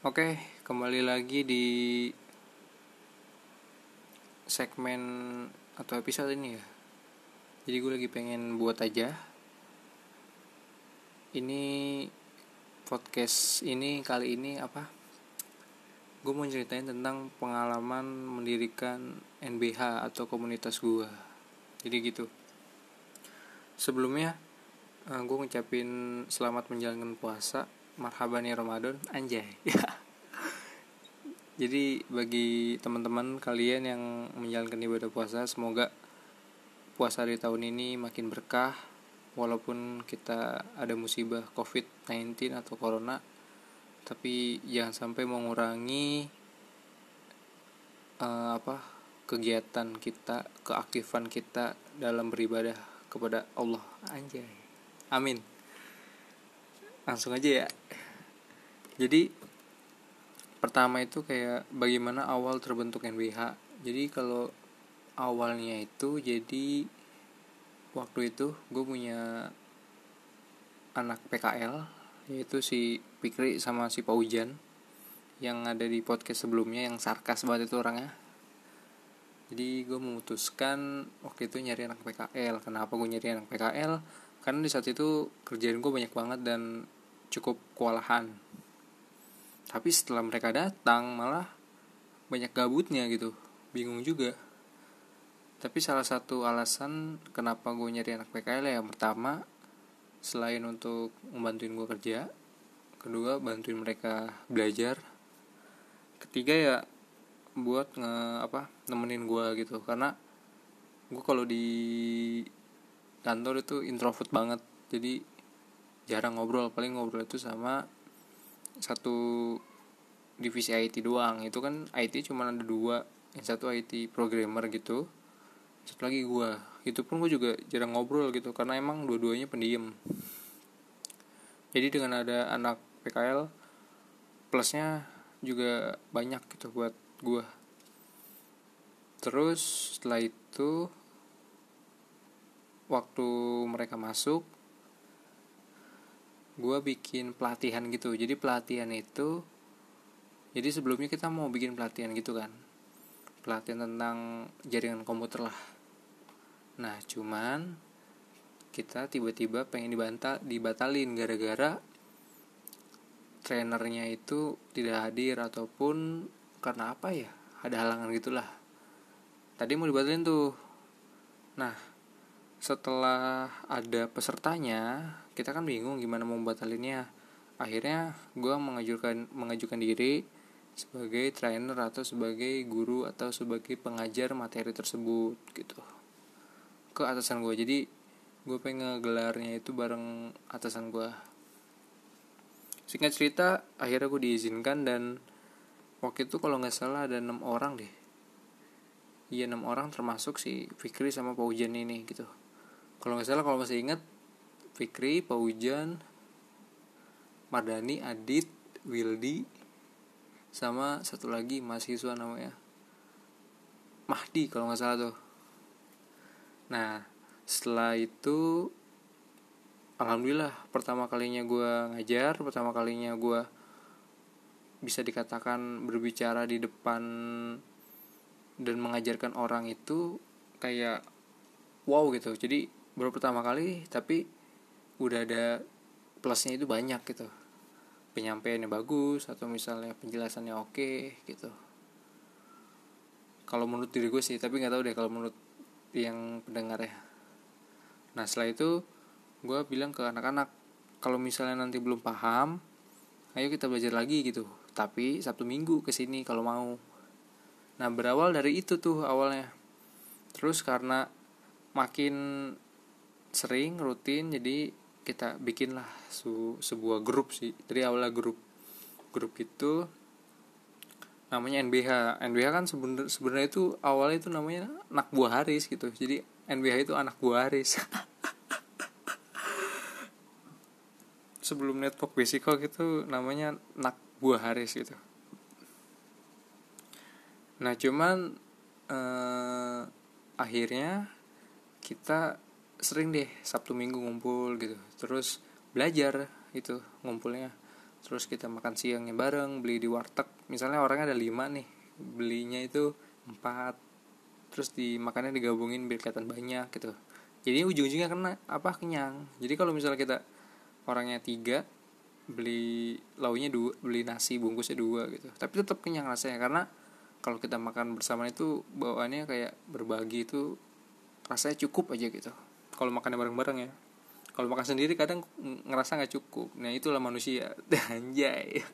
Oke, kembali lagi di segmen atau episode ini ya. Jadi gue lagi pengen buat aja. Ini podcast ini kali ini apa? Gue mau ceritain tentang pengalaman mendirikan NBH atau komunitas gue. Jadi gitu. Sebelumnya uh, gue ngucapin selamat menjalankan puasa marhaban ya Ramadan anjay. Jadi bagi teman-teman kalian yang menjalankan ibadah puasa semoga puasa di tahun ini makin berkah walaupun kita ada musibah covid-19 atau corona. Tapi jangan sampai mengurangi uh, apa kegiatan kita keaktifan kita dalam beribadah kepada Allah. Anjay. Amin. Langsung aja ya jadi pertama itu kayak bagaimana awal terbentuk NBH jadi kalau awalnya itu jadi waktu itu gue punya anak PKL yaitu si Pikri sama si Paujan yang ada di podcast sebelumnya yang sarkas banget itu orangnya. Jadi gue memutuskan waktu itu nyari anak PKL kenapa gue nyari anak PKL karena di saat itu kerjaan gue banyak banget dan cukup kewalahan tapi setelah mereka datang malah banyak gabutnya gitu. Bingung juga. Tapi salah satu alasan kenapa gue nyari anak PKL ya pertama selain untuk membantuin gue kerja kedua bantuin mereka belajar ketiga ya buat nge apa nemenin gue gitu. Karena gue kalau di kantor itu introvert banget. Jadi jarang ngobrol. Paling ngobrol itu sama satu divisi IT doang. Itu kan IT cuma ada dua. Yang satu IT programmer gitu satu lagi gue itu pun gue juga jarang ngobrol gitu karena emang dua-duanya pendiam. Jadi dengan ada anak PKL plusnya juga banyak gitu buat gue terus setelah itu waktu mereka masuk gue bikin pelatihan gitu. Jadi pelatihan itu jadi sebelumnya kita mau bikin pelatihan gitu kan. Pelatihan tentang jaringan komputer lah. Nah cuman kita tiba-tiba pengen dibantah dibatalin gara-gara trainernya itu tidak hadir ataupun karena apa ya ada halangan gitulah. Tadi mau dibatalin tuh. Nah setelah ada pesertanya kita kan bingung gimana mau batalinnya akhirnya gue mengajukan mengajukan diri sebagai trainer atau sebagai guru atau sebagai pengajar materi tersebut gitu. Ke atasan gue jadi gue pengen gelarnya itu bareng atasan gue singkat cerita akhirnya gue diizinkan dan waktu itu kalau nggak salah ada enam orang deh. Iya enam orang termasuk si Fikri sama Paujan ini gitu. Kalau nggak salah kalau masih ingat Fikri Paujan Mardani Adit Wildi sama satu lagi mahasiswa namanya. Mahdi kalau nggak salah tuh. Nah setelah itu alhamdulillah pertama kalinya gue ngajar pertama kalinya gue bisa dikatakan berbicara di depan dan mengajarkan orang itu kayak wow gitu. Jadi baru pertama kali tapi udah ada plusnya itu banyak gitu. Penyampaiannya bagus atau misalnya penjelasannya oke gitu. Kalau menurut diri gue sih tapi nggak tahu deh kalau menurut yang pendengar ya. Nah setelah itu gue bilang ke anak-anak kalau misalnya nanti belum paham ayo kita belajar lagi gitu. Tapi sabtu minggu ke sini kalau mau. Nah berawal dari itu tuh awalnya. Terus karena makin sering rutin jadi kita bikinlah su sebuah grup sih. Dari awalnya grup grup itu namanya NBH NBH kan sebenarnya sebenarnya itu awalnya itu namanya anak buah Haris gitu. Jadi NBH itu anak buah Haris. Sebelum network basic gitu namanya anak buah Haris gitu. Nah cuman eh, akhirnya kita sering deh Sabtu Minggu ngumpul gitu. Terus belajar itu ngumpulnya. Terus kita makan siangnya bareng beli di warteg. Misalnya orangnya ada lima nih belinya itu empat. Terus dimakannya digabungin biar kelihatan banyak gitu. Jadi ujung-ujungnya kena apa kenyang. Jadi kalau misalnya kita orangnya tiga beli launya dua beli nasi bungkusnya dua gitu. Tapi tetap kenyang rasanya karena kalau kita makan bersama itu bawaannya kayak berbagi itu rasanya cukup aja gitu kalau makannya bareng-bareng ya. Kalau makan sendiri kadang ngerasa nggak cukup. Nah itulah manusia. Anjay.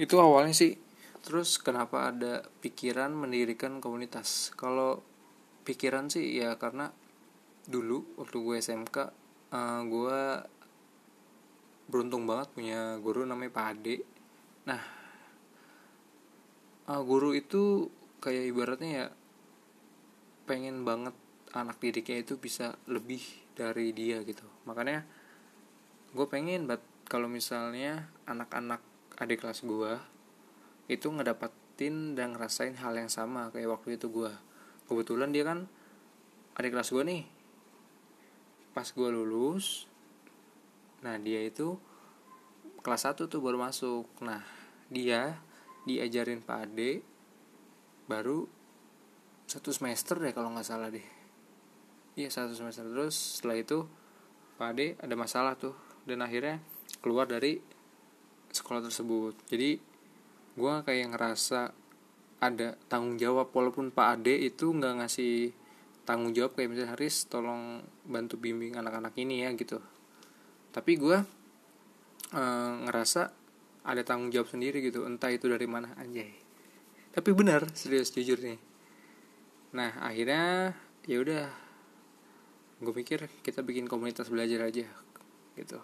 Itu awalnya sih. Terus kenapa ada pikiran mendirikan komunitas? Kalau pikiran sih ya karena dulu waktu gue SMK uh, eh, gue beruntung banget punya guru namanya Pak Ade. Nah uh, guru itu kayak ibaratnya ya pengen banget anak didiknya itu bisa lebih dari dia gitu. Makanya gue pengen banget kalau misalnya anak-anak adik kelas gue itu ngedapatin dan ngerasain hal yang sama kayak waktu itu gue kebetulan dia kan adik kelas gue nih. Pas gue lulus nah dia itu kelas 1 tuh baru masuk. Nah dia diajarin Pak Ade baru satu semester deh kalau nggak salah deh. Iya satu semester. Terus setelah itu Pak Ade ada masalah tuh. Dan akhirnya keluar dari sekolah tersebut. Jadi gue kayak ngerasa ada tanggung jawab. Walaupun Pak Ade itu nggak ngasih tanggung jawab kayak misalnya Haris tolong bantu bimbing anak-anak ini ya gitu. Tapi gue e, ngerasa ada tanggung jawab sendiri gitu. Entah itu dari mana anjay. Tapi benar serius jujur nih nah akhirnya ya udah gue pikir kita bikin komunitas belajar aja gitu.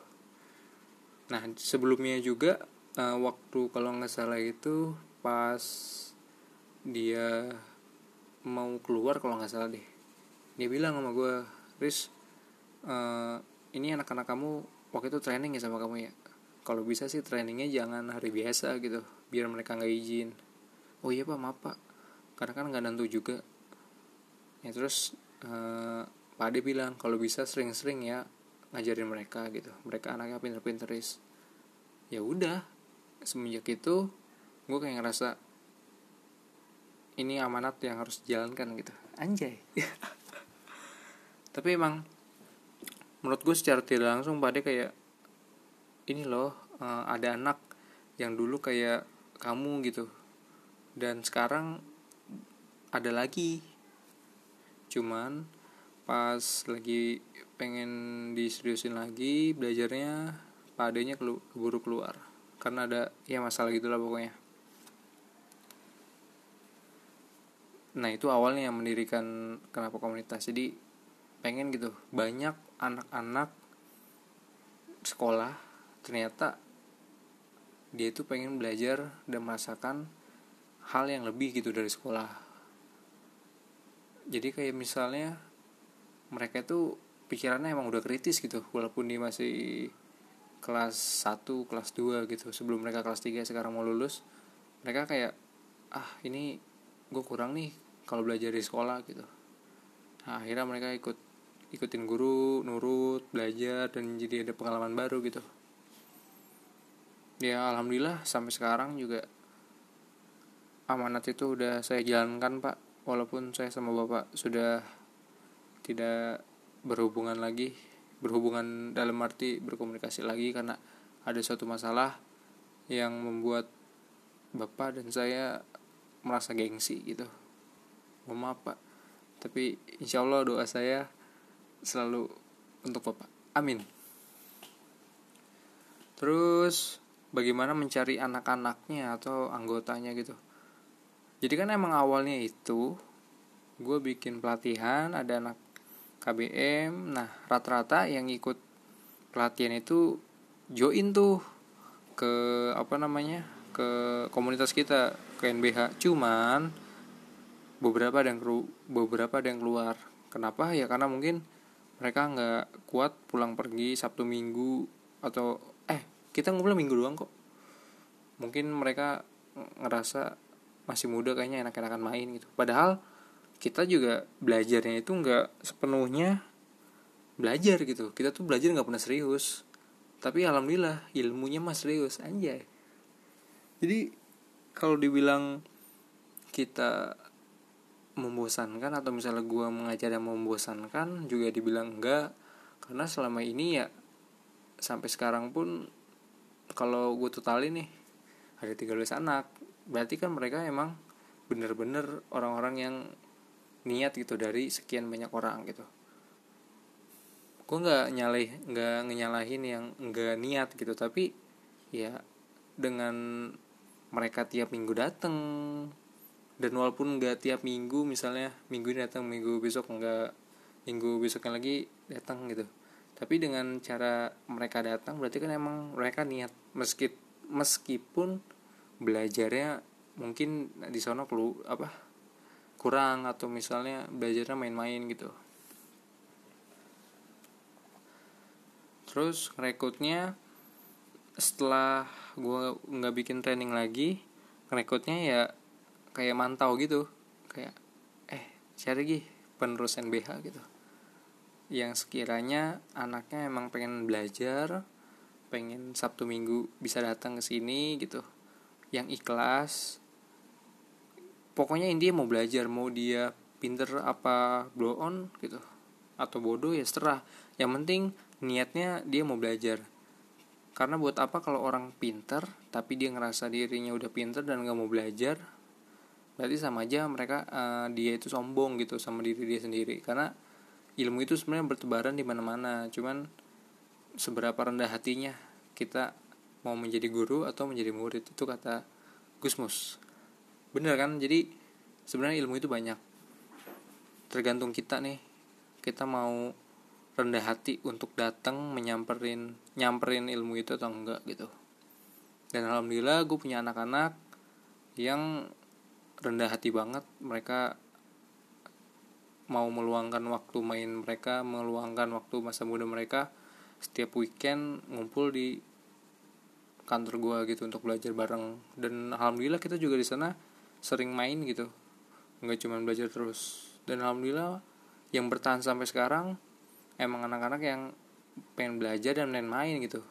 Nah sebelumnya juga uh, waktu kalau nggak salah itu pas dia mau keluar kalau nggak salah deh dia bilang sama gue Riz uh, ini anak-anak kamu waktu itu training ya sama kamu ya? Kalau bisa sih trainingnya jangan hari biasa gitu biar mereka nggak izin. Oh iya pak maaf pak. Karena kan nggak nentu juga ya terus uh, Pak Ade bilang kalau bisa sering-sering ya ngajarin mereka gitu. Mereka anaknya pinter-pinteris ya udah semenjak itu gue kayak ngerasa ini amanat yang harus dijalankan gitu. Anjay. Tapi emang menurut gue secara tidak langsung Pak Ade kayak ini loh uh, ada anak yang dulu kayak kamu gitu. Dan sekarang ada lagi cuman pas lagi pengen diseriusin lagi belajarnya padanya kelu keburu keluar. Karena ada ya masalah gitulah pokoknya. Nah itu awalnya yang mendirikan kenapa komunitas. Jadi pengen gitu. Banyak anak-anak sekolah ternyata dia itu pengen belajar dan merasakan hal yang lebih gitu dari sekolah jadi kayak misalnya mereka itu pikirannya emang udah kritis gitu walaupun dia masih kelas 1, kelas 2 gitu. Sebelum mereka kelas 3 sekarang mau lulus mereka kayak ah ini gue kurang nih kalau belajar di sekolah gitu. Nah, akhirnya mereka ikut ikutin guru nurut belajar dan jadi ada pengalaman baru gitu. Ya alhamdulillah sampai sekarang juga amanat itu udah saya jalankan pak walaupun saya sama bapak sudah tidak berhubungan lagi berhubungan dalam arti berkomunikasi lagi karena ada suatu masalah yang membuat bapak dan saya merasa gengsi gitu. Mohon maaf pak. Tapi insya Allah doa saya selalu untuk bapak. Amin. Terus bagaimana mencari anak-anaknya atau anggotanya gitu jadi kan emang awalnya itu gue bikin pelatihan ada anak KBM nah rata-rata yang ikut pelatihan itu join tuh ke apa namanya ke komunitas kita ke NBH cuman beberapa ada yang beberapa ada yang keluar. Kenapa? Ya karena mungkin mereka nggak kuat pulang pergi Sabtu Minggu atau eh kita ngumpul minggu doang kok. Mungkin mereka ngerasa masih muda kayaknya enak-enakan main gitu. Padahal kita juga belajarnya itu nggak sepenuhnya belajar gitu. Kita tuh belajar nggak pernah serius. Tapi alhamdulillah ilmunya mas serius anjay. Jadi kalau dibilang kita membosankan atau misalnya gue mengajar yang membosankan juga dibilang enggak karena selama ini ya sampai sekarang pun kalau gue totalin nih ada 13 anak berarti kan mereka emang bener-bener orang-orang yang niat gitu dari sekian banyak orang gitu. Gue nggak nyalih nggak ngenyalahin yang nggak niat gitu tapi ya dengan mereka tiap minggu dateng dan walaupun nggak tiap minggu misalnya minggu ini datang minggu besok nggak minggu besoknya lagi datang gitu. Tapi dengan cara mereka datang berarti kan emang mereka niat meski meskipun belajarnya mungkin di sana perlu apa kurang atau misalnya belajarnya main-main gitu. Terus rekrutnya setelah gue nggak bikin training lagi rekrutnya ya kayak mantau gitu. Kayak eh cari lagi penerus NBH gitu. Yang sekiranya anaknya emang pengen belajar pengen Sabtu Minggu bisa datang ke sini gitu yang ikhlas. Pokoknya intinya mau belajar mau dia pinter apa blow on gitu atau bodoh ya seterah. Yang penting niatnya dia mau belajar. Karena buat apa kalau orang pinter tapi dia ngerasa dirinya udah pinter dan gak mau belajar berarti sama aja mereka uh, dia itu sombong gitu sama diri dia sendiri. Karena ilmu itu sebenarnya bertebaran di mana-mana cuman seberapa rendah hatinya kita mau menjadi guru atau menjadi murid itu kata Gusmus. Bener kan? Jadi sebenarnya ilmu itu banyak. Tergantung kita nih. Kita mau rendah hati untuk datang menyamperin nyamperin ilmu itu atau enggak gitu. Dan alhamdulillah gue punya anak-anak yang rendah hati banget. Mereka mau meluangkan waktu main mereka meluangkan waktu masa muda mereka. Setiap weekend ngumpul di kantor gue gitu untuk belajar bareng. Dan alhamdulillah kita juga di sana sering main gitu. Nggak cuma belajar terus. Dan alhamdulillah yang bertahan sampai sekarang emang anak-anak yang pengen belajar dan main-main gitu.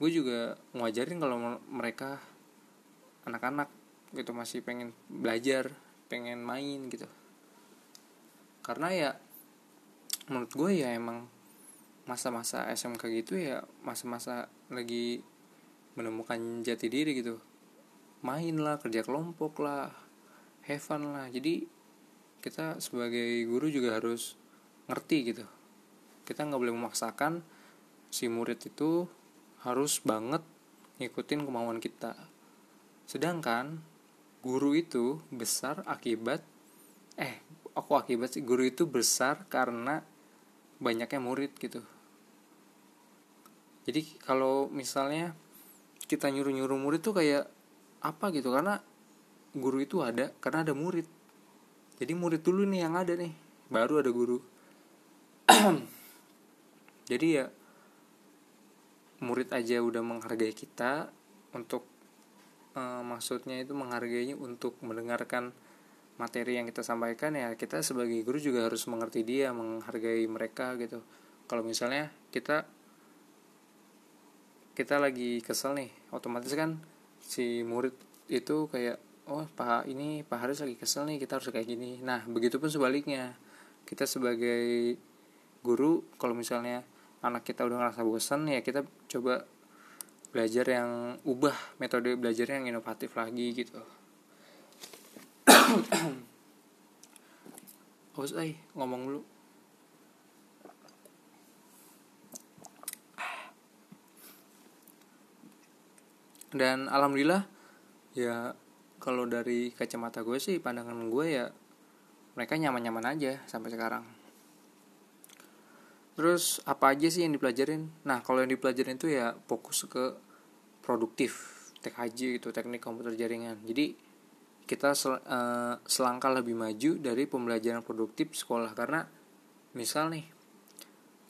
Gue juga ngajarin kalau mereka anak-anak gitu masih pengen belajar pengen main gitu. Karena ya menurut gue ya emang masa-masa SMK gitu ya masa-masa lagi menemukan jati diri gitu. Main lah kerja kelompok lah have lah. Jadi kita sebagai guru juga harus ngerti gitu. Kita nggak boleh memaksakan si murid itu harus banget ngikutin kemauan kita. Sedangkan guru itu besar akibat eh aku akibat sih guru itu besar karena banyaknya murid gitu jadi kalau misalnya kita nyuruh nyuruh murid tuh kayak apa gitu? Karena guru itu ada karena ada murid. Jadi murid dulu nih yang ada nih baru ada guru. Jadi ya murid aja udah menghargai kita untuk uh, maksudnya itu menghargainya untuk mendengarkan materi yang kita sampaikan ya kita sebagai guru juga harus mengerti dia menghargai mereka gitu. Kalau misalnya kita kita lagi kesel nih otomatis kan si murid itu kayak oh pak ini pak Haris lagi kesel nih kita harus kayak gini. Nah begitupun sebaliknya. Kita sebagai guru kalau misalnya anak kita udah ngerasa bosan ya kita coba belajar yang ubah metode belajar yang inovatif lagi gitu. Haus ay ngomong dulu dan alhamdulillah ya kalau dari kacamata gue sih pandangan gue ya mereka nyaman-nyaman aja sampai sekarang. Terus apa aja sih yang dipelajarin? Nah kalau yang dipelajarin itu ya fokus ke produktif TKJ gitu teknik komputer jaringan. Jadi kita sel, uh, selangkah lebih maju dari pembelajaran produktif sekolah. Karena misal nih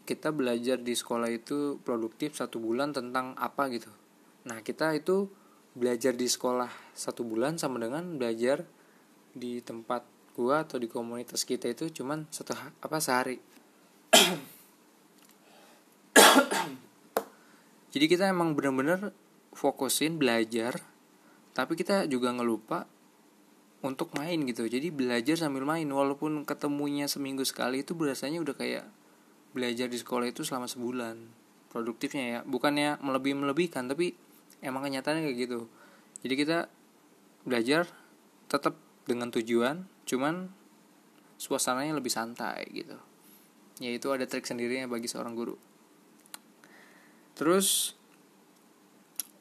kita belajar di sekolah itu produktif satu bulan tentang apa gitu nah kita itu belajar di sekolah satu bulan sama dengan belajar di tempat gua atau di komunitas kita itu cuman satu apa sehari. Jadi kita emang bener-bener fokusin belajar tapi kita juga ngelupa untuk main gitu. Jadi belajar sambil main walaupun ketemunya seminggu sekali itu berasanya udah kayak belajar di sekolah itu selama sebulan. Produktifnya ya bukannya melebih melebihkan tapi emang kenyataannya kayak gitu. Jadi kita belajar tetap dengan tujuan cuman suasananya lebih santai gitu. Yaitu ada trik sendirinya bagi seorang guru. Terus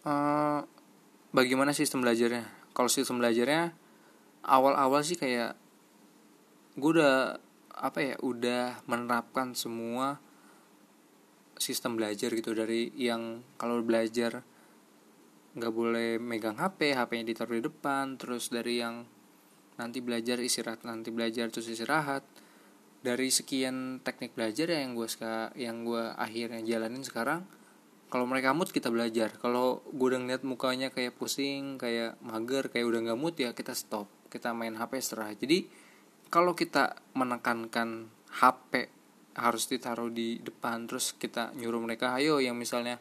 uh, bagaimana sistem belajarnya? Kalau sistem belajarnya awal-awal sih kayak gue udah apa ya udah menerapkan semua sistem belajar gitu. Dari yang kalau belajar nggak boleh megang HP HP-nya ditaruh di depan terus dari yang nanti belajar istirahat nanti belajar terus istirahat dari sekian teknik belajar ya yang gue yang gue akhirnya jalanin sekarang kalau mereka mood kita belajar. Kalau gue udah ngeliat mukanya kayak pusing kayak mager kayak udah nggak mood ya kita stop kita main HP istirahat. Jadi kalau kita menekankan HP harus ditaruh di depan terus kita nyuruh mereka ayo yang misalnya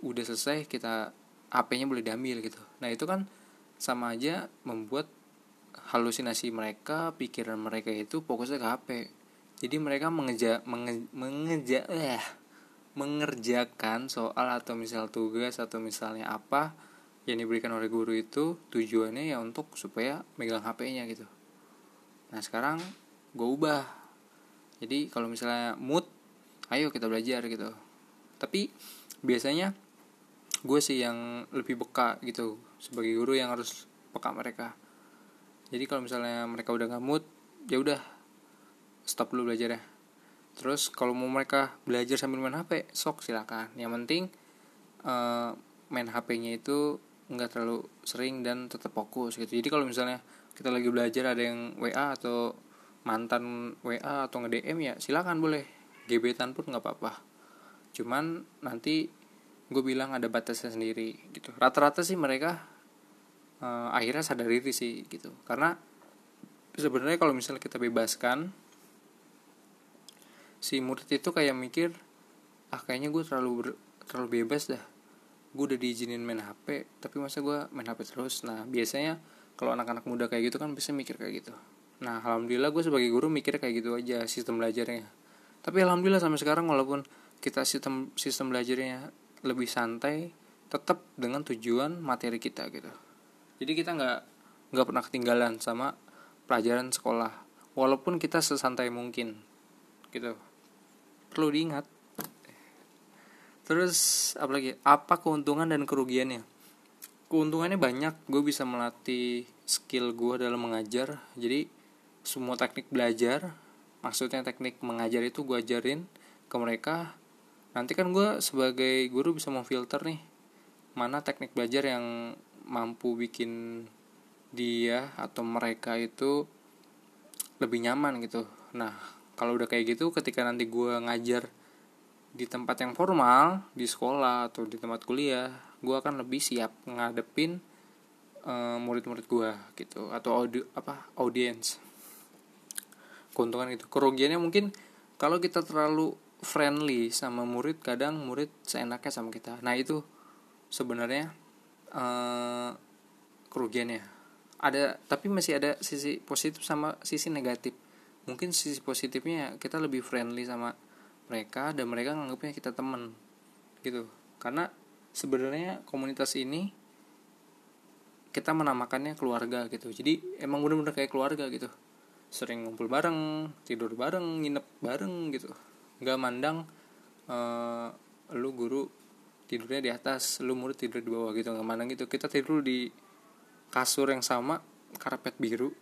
udah selesai kita HP-nya boleh diambil gitu. Nah itu kan sama aja membuat halusinasi mereka pikiran mereka itu fokusnya ke HP jadi mereka mengeja menge, mengeja eh, mengerjakan soal atau misal tugas atau misalnya apa yang diberikan oleh guru itu tujuannya ya untuk supaya megang HP-nya gitu. Nah sekarang gue ubah. Jadi kalau misalnya mood ayo kita belajar gitu. Tapi biasanya gue sih yang lebih peka gitu sebagai guru yang harus peka mereka. Jadi kalau misalnya mereka udah mood ya udah stop dulu belajar ya terus kalau mau mereka belajar sambil main HP sok silakan. Yang penting uh, main HP-nya itu nggak terlalu sering dan tetap fokus gitu. Jadi kalau misalnya kita lagi belajar ada yang WA atau mantan WA atau nge DM ya silakan boleh. Gebetan pun nggak apa-apa. Cuman nanti gue bilang ada batasnya sendiri gitu. Rata-rata sih mereka uh, akhirnya sadar diri sih gitu. Karena sebenarnya kalau misalnya kita bebaskan si murid itu kayak mikir ah kayaknya gue terlalu ber, terlalu bebas dah. Gue udah diizinin main HP tapi masa gue main HP terus? Nah biasanya kalau anak-anak muda kayak gitu kan bisa mikir kayak gitu. Nah alhamdulillah gue sebagai guru mikir kayak gitu aja sistem belajarnya. Tapi alhamdulillah sampai sekarang walaupun kita sistem sistem belajarnya lebih santai tetap dengan tujuan materi kita gitu. Jadi kita nggak nggak pernah ketinggalan sama pelajaran sekolah walaupun kita sesantai mungkin gitu. Perlu diingat. Terus apa lagi? Apa keuntungan dan kerugiannya? Keuntungannya banyak. Gue bisa melatih skill gue dalam mengajar. Jadi semua teknik belajar maksudnya teknik mengajar itu gue ajarin ke mereka nanti kan gue sebagai guru bisa memfilter nih mana teknik belajar yang mampu bikin dia atau mereka itu lebih nyaman gitu. Nah kalau udah kayak gitu ketika nanti gue ngajar di tempat yang formal di sekolah atau di tempat kuliah gue akan lebih siap ngadepin uh, murid-murid gue gitu atau audi apa audience. Keuntungan itu kerugiannya mungkin kalau kita terlalu friendly sama murid kadang murid seenaknya sama kita. Nah itu sebenarnya uh, kerugiannya ada tapi masih ada sisi positif sama sisi negatif. Mungkin sisi positifnya kita lebih friendly sama mereka dan mereka nganggapnya kita temen gitu. Karena sebenarnya komunitas ini kita menamakannya keluarga gitu. Jadi emang bener-bener kayak keluarga gitu. Sering ngumpul bareng tidur bareng nginep bareng gitu nggak mandang uh, lu guru tidurnya di atas lu murid tidur di bawah gitu nggak mandang gitu. Kita tidur di kasur yang sama karpet biru.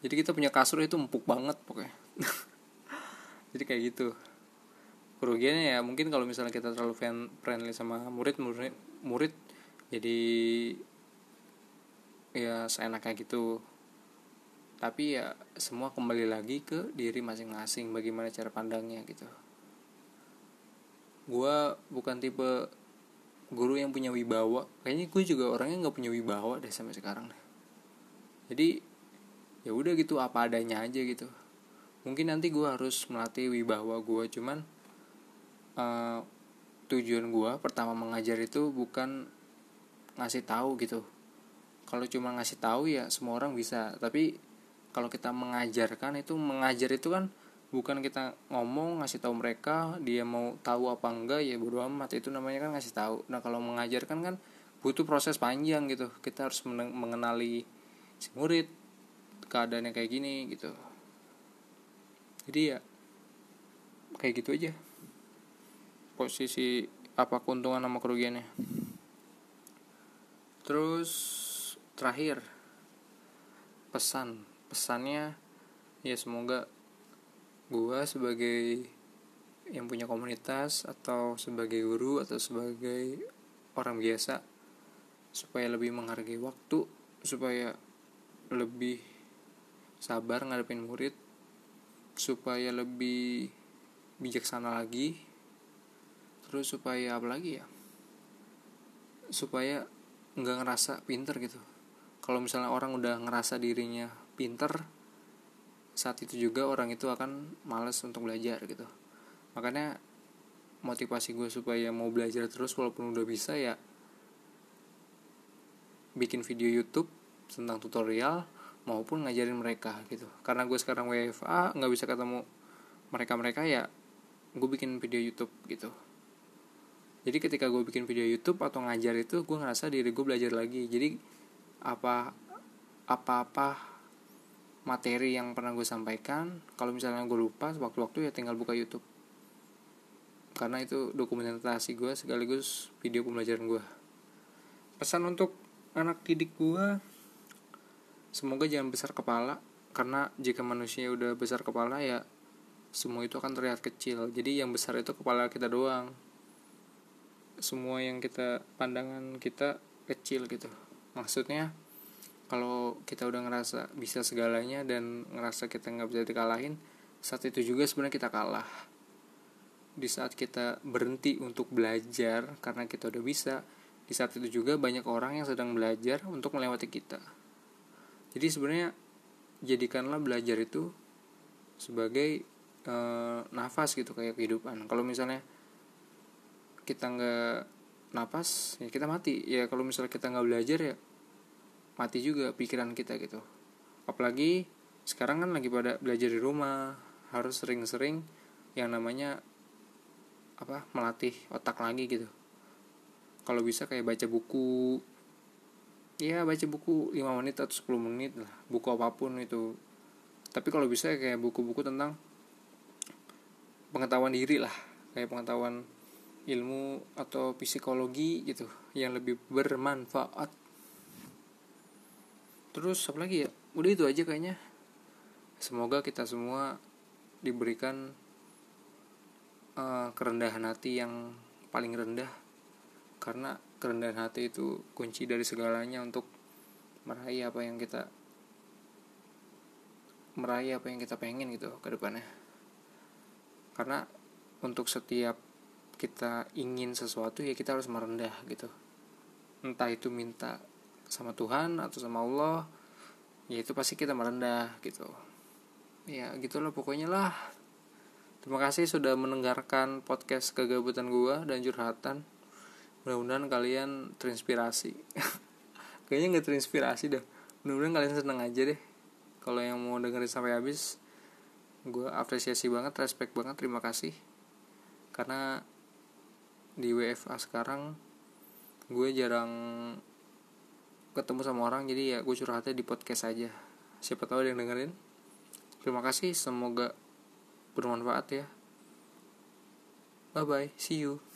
Jadi kita punya kasur itu empuk banget pokoknya. Jadi kayak gitu. Kerugiannya ya mungkin kalau misalnya kita terlalu friendly sama murid murid murid jadi ya seenaknya gitu. Tapi ya semua kembali lagi ke diri masing-masing bagaimana cara pandangnya gitu gue bukan tipe guru yang punya wibawa. Kayaknya gue juga orangnya nggak punya wibawa deh sampai sekarang jadi ya udah gitu apa adanya aja gitu. Mungkin nanti gue harus melatih wibawa gue cuman uh, tujuan gue pertama mengajar itu bukan ngasih tahu gitu. Kalau cuma ngasih tahu ya semua orang bisa tapi kalau kita mengajarkan itu mengajar itu kan bukan kita ngomong ngasih tahu mereka dia mau tahu apa enggak ya bodo amat. Itu namanya kan ngasih tahu. Nah kalau mengajarkan kan butuh proses panjang gitu. Kita harus mengenali si murid keadaannya kayak gini gitu. Jadi ya kayak gitu aja. Posisi apa keuntungan sama kerugiannya. Terus terakhir. Pesan. Pesannya ya semoga gue sebagai yang punya komunitas atau sebagai guru atau sebagai orang biasa supaya lebih menghargai waktu supaya lebih sabar ngadepin murid supaya lebih bijaksana lagi terus supaya apa lagi ya? Supaya nggak ngerasa pinter gitu. Kalau misalnya orang udah ngerasa dirinya pinter saat itu juga orang itu akan males untuk belajar gitu. Makanya motivasi gue supaya mau belajar terus walaupun udah bisa ya bikin video YouTube tentang tutorial maupun ngajarin mereka gitu. Karena gue sekarang WFA nggak bisa ketemu mereka mereka ya gue bikin video YouTube gitu. Jadi ketika gue bikin video YouTube atau ngajar itu gue ngerasa diri gue belajar lagi. Jadi apa apa-apa materi yang pernah gue sampaikan kalau misalnya gue lupa waktu-waktu ya tinggal buka YouTube. Karena itu dokumentasi gue sekaligus video pembelajaran gue pesan untuk anak didik gue semoga jangan besar kepala karena jika manusia udah besar kepala ya semua itu akan terlihat kecil. Jadi yang besar itu kepala kita doang. Semua yang kita pandangan kita kecil gitu. Maksudnya kalau kita udah ngerasa bisa segalanya dan ngerasa kita nggak bisa dikalahin saat itu juga sebenarnya kita kalah. Di saat kita berhenti untuk belajar karena kita udah bisa di saat itu juga banyak orang yang sedang belajar untuk melewati kita. Jadi sebenarnya jadikanlah belajar itu sebagai e, nafas gitu kayak kehidupan. Kalau misalnya kita nggak napas ya kita mati. Ya kalau misalnya kita nggak belajar ya mati juga pikiran kita gitu. Apalagi sekarang kan lagi pada belajar di rumah harus sering-sering yang namanya apa melatih otak lagi gitu. Kalau bisa kayak baca buku ya baca buku 5 menit atau 10 menit lah buku apa pun itu. Tapi kalau bisa kayak buku-buku tentang pengetahuan diri lah kayak pengetahuan ilmu atau psikologi gitu yang lebih bermanfaat terus apa lagi ya? Udah itu aja kayaknya. Semoga kita semua diberikan uh, kerendahan hati yang paling rendah. Karena kerendahan hati itu kunci dari segalanya untuk meraih apa yang kita meraih apa yang kita pengen gitu ke depannya. Karena untuk setiap kita ingin sesuatu ya kita harus merendah gitu. Entah itu minta sama Tuhan atau sama Allah ya itu pasti kita merendah gitu. Ya gitulah pokoknya lah. Terima kasih sudah mendengarkan podcast kegabutan gua dan curhatan. Mudah-mudahan kalian terinspirasi. Kayaknya nggak terinspirasi dah mudah-mudahan kalian seneng aja deh. Kalau yang mau dengerin sampai habis gue apresiasi banget respect banget terima kasih. Karena di WFA sekarang gue jarang ketemu sama orang jadi ya gue curhatnya di podcast aja. Siapa tahu ada yang dengerin. Terima kasih semoga bermanfaat ya. Bye bye see you